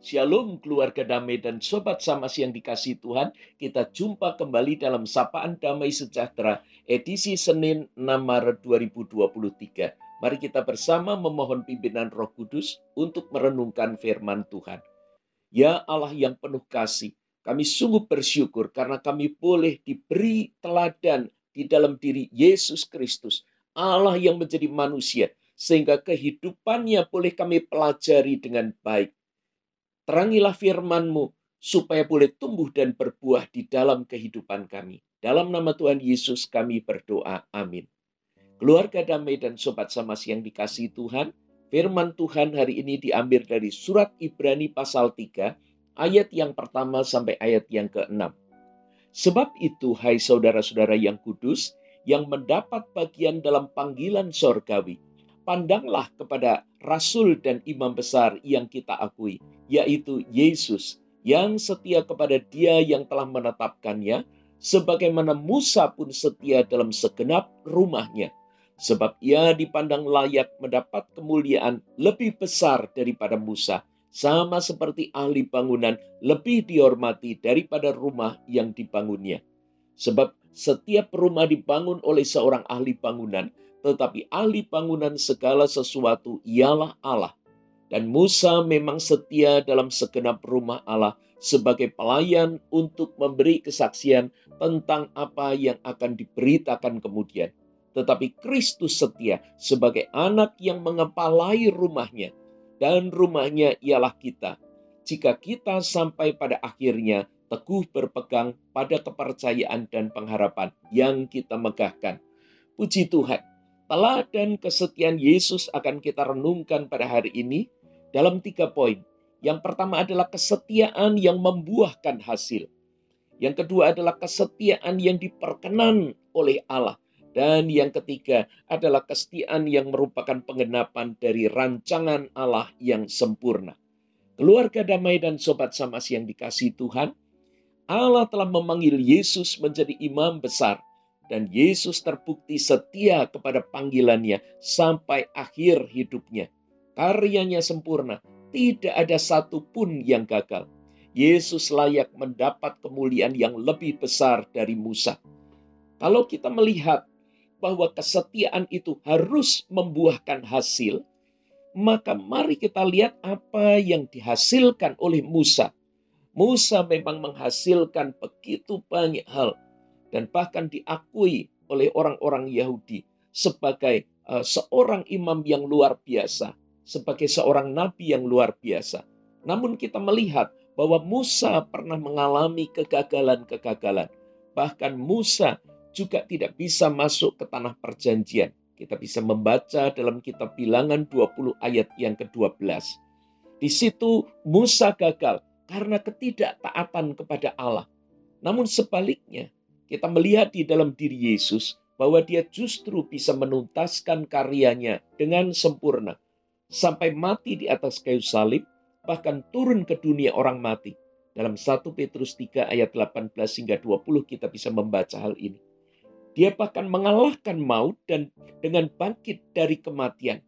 Shalom keluarga damai dan sobat samas yang dikasih Tuhan. Kita jumpa kembali dalam Sapaan Damai Sejahtera edisi Senin 6 Maret 2023. Mari kita bersama memohon pimpinan Roh Kudus untuk merenungkan firman Tuhan. Ya Allah yang penuh kasih, kami sungguh bersyukur karena kami boleh diberi teladan di dalam diri Yesus Kristus, Allah yang menjadi manusia, sehingga kehidupannya boleh kami pelajari dengan baik Terangilah firman-Mu supaya boleh tumbuh dan berbuah di dalam kehidupan kami. Dalam nama Tuhan Yesus kami berdoa. Amin. Keluarga damai dan sobat samas yang dikasih Tuhan, firman Tuhan hari ini diambil dari surat Ibrani pasal 3, ayat yang pertama sampai ayat yang ke-6. Sebab itu, hai saudara-saudara yang kudus, yang mendapat bagian dalam panggilan sorgawi, pandanglah kepada rasul dan imam besar yang kita akui, yaitu Yesus, yang setia kepada Dia yang telah menetapkannya, sebagaimana Musa pun setia dalam segenap rumahnya. Sebab ia dipandang layak mendapat kemuliaan lebih besar daripada Musa, sama seperti ahli bangunan lebih dihormati daripada rumah yang dibangunnya. Sebab setiap rumah dibangun oleh seorang ahli bangunan, tetapi ahli bangunan segala sesuatu ialah Allah. Dan Musa memang setia dalam segenap rumah Allah sebagai pelayan untuk memberi kesaksian tentang apa yang akan diberitakan kemudian. Tetapi Kristus setia sebagai anak yang mengepalai rumahnya. Dan rumahnya ialah kita. Jika kita sampai pada akhirnya teguh berpegang pada kepercayaan dan pengharapan yang kita megahkan. Puji Tuhan, Teladan kesetiaan Yesus akan kita renungkan pada hari ini dalam tiga poin. Yang pertama adalah kesetiaan yang membuahkan hasil. Yang kedua adalah kesetiaan yang diperkenan oleh Allah. Dan yang ketiga adalah kesetiaan yang merupakan penggenapan dari rancangan Allah yang sempurna. Keluarga damai dan sobat samas yang dikasih Tuhan, Allah telah memanggil Yesus menjadi imam besar dan Yesus terbukti setia kepada panggilannya sampai akhir hidupnya. Karyanya sempurna, tidak ada satupun yang gagal. Yesus layak mendapat kemuliaan yang lebih besar dari Musa. Kalau kita melihat bahwa kesetiaan itu harus membuahkan hasil, maka mari kita lihat apa yang dihasilkan oleh Musa. Musa memang menghasilkan begitu banyak hal, dan bahkan diakui oleh orang-orang Yahudi sebagai uh, seorang imam yang luar biasa, sebagai seorang nabi yang luar biasa. Namun kita melihat bahwa Musa pernah mengalami kegagalan-kegagalan. Bahkan Musa juga tidak bisa masuk ke tanah perjanjian. Kita bisa membaca dalam kitab bilangan 20 ayat yang ke-12. Di situ Musa gagal karena ketidaktaatan kepada Allah. Namun sebaliknya, kita melihat di dalam diri Yesus bahwa dia justru bisa menuntaskan karyanya dengan sempurna. Sampai mati di atas kayu salib, bahkan turun ke dunia orang mati. Dalam 1 Petrus 3 ayat 18 hingga 20 kita bisa membaca hal ini. Dia bahkan mengalahkan maut dan dengan bangkit dari kematian.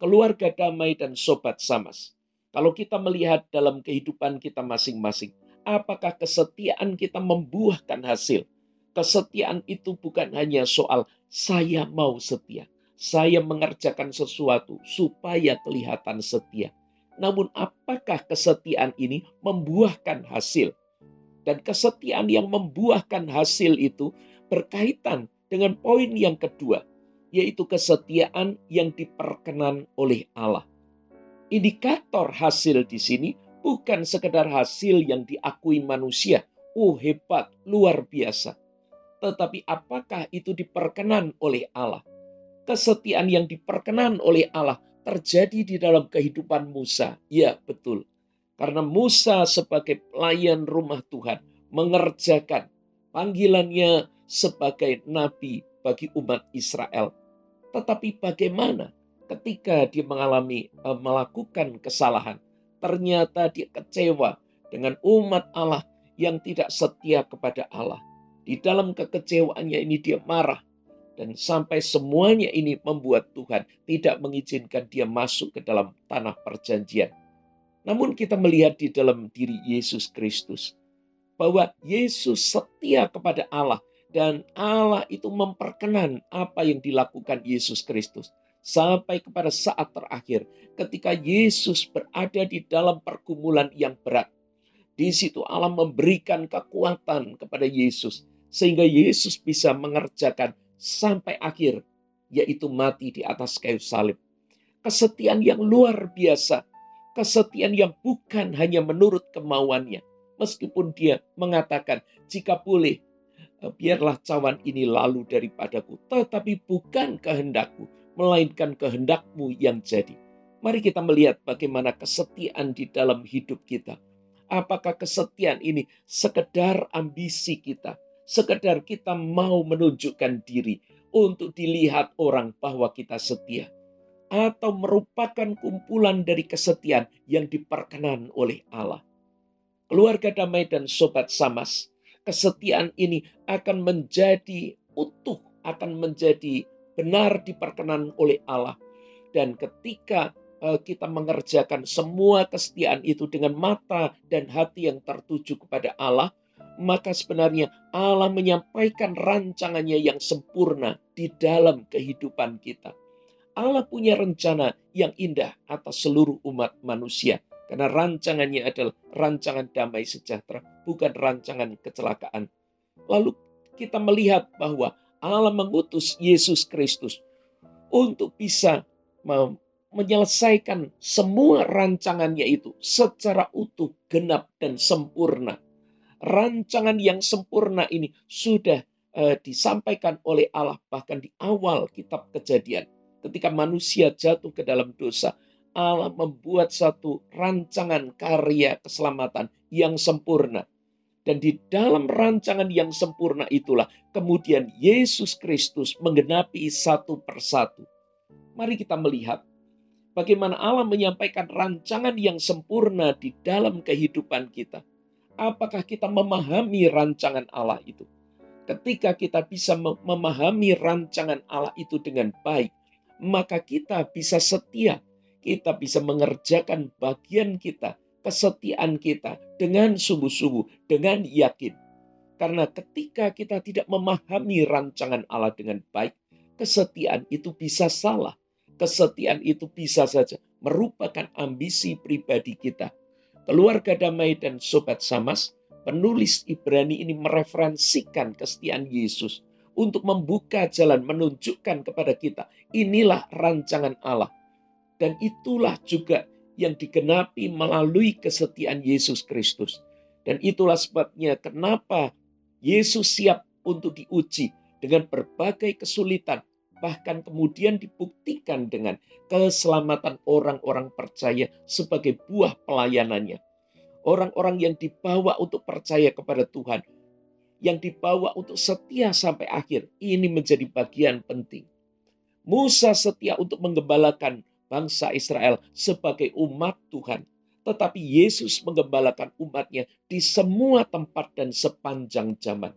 Keluarga damai dan sobat samas. Kalau kita melihat dalam kehidupan kita masing-masing, apakah kesetiaan kita membuahkan hasil? Kesetiaan itu bukan hanya soal saya mau setia. Saya mengerjakan sesuatu supaya kelihatan setia. Namun apakah kesetiaan ini membuahkan hasil? Dan kesetiaan yang membuahkan hasil itu berkaitan dengan poin yang kedua, yaitu kesetiaan yang diperkenan oleh Allah. Indikator hasil di sini bukan sekedar hasil yang diakui manusia. Oh hebat, luar biasa tetapi apakah itu diperkenan oleh Allah? Kesetiaan yang diperkenan oleh Allah terjadi di dalam kehidupan Musa. Ya, betul. Karena Musa sebagai pelayan rumah Tuhan mengerjakan panggilannya sebagai nabi bagi umat Israel. Tetapi bagaimana ketika dia mengalami eh, melakukan kesalahan, ternyata dia kecewa dengan umat Allah yang tidak setia kepada Allah. Di dalam kekecewaannya ini dia marah. Dan sampai semuanya ini membuat Tuhan tidak mengizinkan dia masuk ke dalam tanah perjanjian. Namun kita melihat di dalam diri Yesus Kristus bahwa Yesus setia kepada Allah dan Allah itu memperkenan apa yang dilakukan Yesus Kristus sampai kepada saat terakhir ketika Yesus berada di dalam pergumulan yang berat. Di situ Allah memberikan kekuatan kepada Yesus sehingga Yesus bisa mengerjakan sampai akhir yaitu mati di atas kayu salib. Kesetiaan yang luar biasa kesetiaan yang bukan hanya menurut kemauannya. Meskipun dia mengatakan, jika boleh, eh, biarlah cawan ini lalu daripadaku. Tetapi bukan kehendakku, melainkan kehendakmu yang jadi. Mari kita melihat bagaimana kesetiaan di dalam hidup kita. Apakah kesetiaan ini sekedar ambisi kita, sekedar kita mau menunjukkan diri untuk dilihat orang bahwa kita setia, atau merupakan kumpulan dari kesetiaan yang diperkenan oleh Allah. Keluarga damai dan sobat samas, kesetiaan ini akan menjadi utuh, akan menjadi benar diperkenan oleh Allah. Dan ketika uh, kita mengerjakan semua kesetiaan itu dengan mata dan hati yang tertuju kepada Allah, maka sebenarnya Allah menyampaikan rancangannya yang sempurna di dalam kehidupan kita Allah punya rencana yang indah atas seluruh umat manusia. Karena rancangannya adalah rancangan damai sejahtera, bukan rancangan kecelakaan. Lalu kita melihat bahwa Allah mengutus Yesus Kristus untuk bisa menyelesaikan semua rancangannya itu secara utuh, genap, dan sempurna. Rancangan yang sempurna ini sudah uh, disampaikan oleh Allah bahkan di awal kitab kejadian ketika manusia jatuh ke dalam dosa, Allah membuat satu rancangan karya keselamatan yang sempurna. Dan di dalam rancangan yang sempurna itulah kemudian Yesus Kristus menggenapi satu persatu. Mari kita melihat bagaimana Allah menyampaikan rancangan yang sempurna di dalam kehidupan kita. Apakah kita memahami rancangan Allah itu? Ketika kita bisa memahami rancangan Allah itu dengan baik, maka kita bisa setia. Kita bisa mengerjakan bagian kita, kesetiaan kita dengan sungguh-sungguh, dengan yakin. Karena ketika kita tidak memahami rancangan Allah dengan baik, kesetiaan itu bisa salah. Kesetiaan itu bisa saja merupakan ambisi pribadi kita. Keluarga damai dan sobat samas, penulis Ibrani ini mereferensikan kesetiaan Yesus untuk membuka jalan, menunjukkan kepada kita, inilah rancangan Allah. Dan itulah juga yang digenapi melalui kesetiaan Yesus Kristus. Dan itulah sebabnya kenapa Yesus siap untuk diuji dengan berbagai kesulitan, bahkan kemudian dibuktikan dengan keselamatan orang-orang percaya sebagai buah pelayanannya. Orang-orang yang dibawa untuk percaya kepada Tuhan, yang dibawa untuk setia sampai akhir. Ini menjadi bagian penting. Musa setia untuk menggembalakan bangsa Israel sebagai umat Tuhan. Tetapi Yesus menggembalakan umatnya di semua tempat dan sepanjang zaman.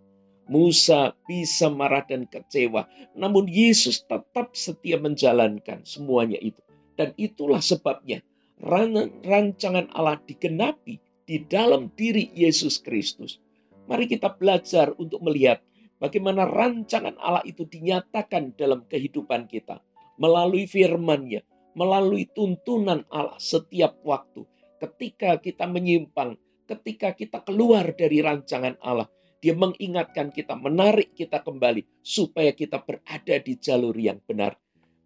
Musa bisa marah dan kecewa, namun Yesus tetap setia menjalankan semuanya itu. Dan itulah sebabnya rancangan Allah digenapi di dalam diri Yesus Kristus Mari kita belajar untuk melihat bagaimana rancangan Allah itu dinyatakan dalam kehidupan kita. Melalui firman-Nya, melalui tuntunan Allah setiap waktu. Ketika kita menyimpang, ketika kita keluar dari rancangan Allah, dia mengingatkan kita, menarik kita kembali supaya kita berada di jalur yang benar.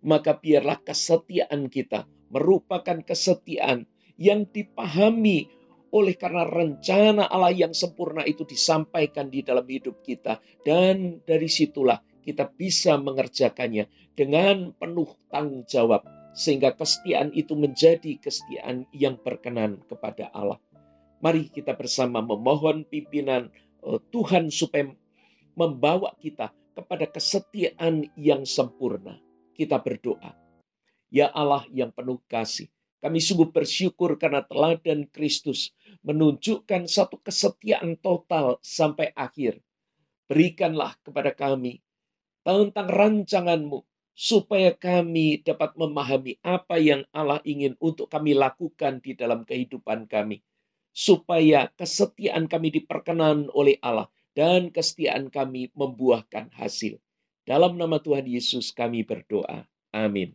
Maka biarlah kesetiaan kita merupakan kesetiaan yang dipahami oleh karena rencana Allah yang sempurna itu disampaikan di dalam hidup kita. Dan dari situlah kita bisa mengerjakannya dengan penuh tanggung jawab. Sehingga kesetiaan itu menjadi kesetiaan yang berkenan kepada Allah. Mari kita bersama memohon pimpinan Tuhan supaya membawa kita kepada kesetiaan yang sempurna. Kita berdoa. Ya Allah yang penuh kasih, kami sungguh bersyukur karena teladan Kristus menunjukkan satu kesetiaan total sampai akhir. Berikanlah kepada kami tentang rancanganmu, supaya kami dapat memahami apa yang Allah ingin untuk kami lakukan di dalam kehidupan kami, supaya kesetiaan kami diperkenan oleh Allah dan kesetiaan kami membuahkan hasil. Dalam nama Tuhan Yesus kami berdoa. Amin.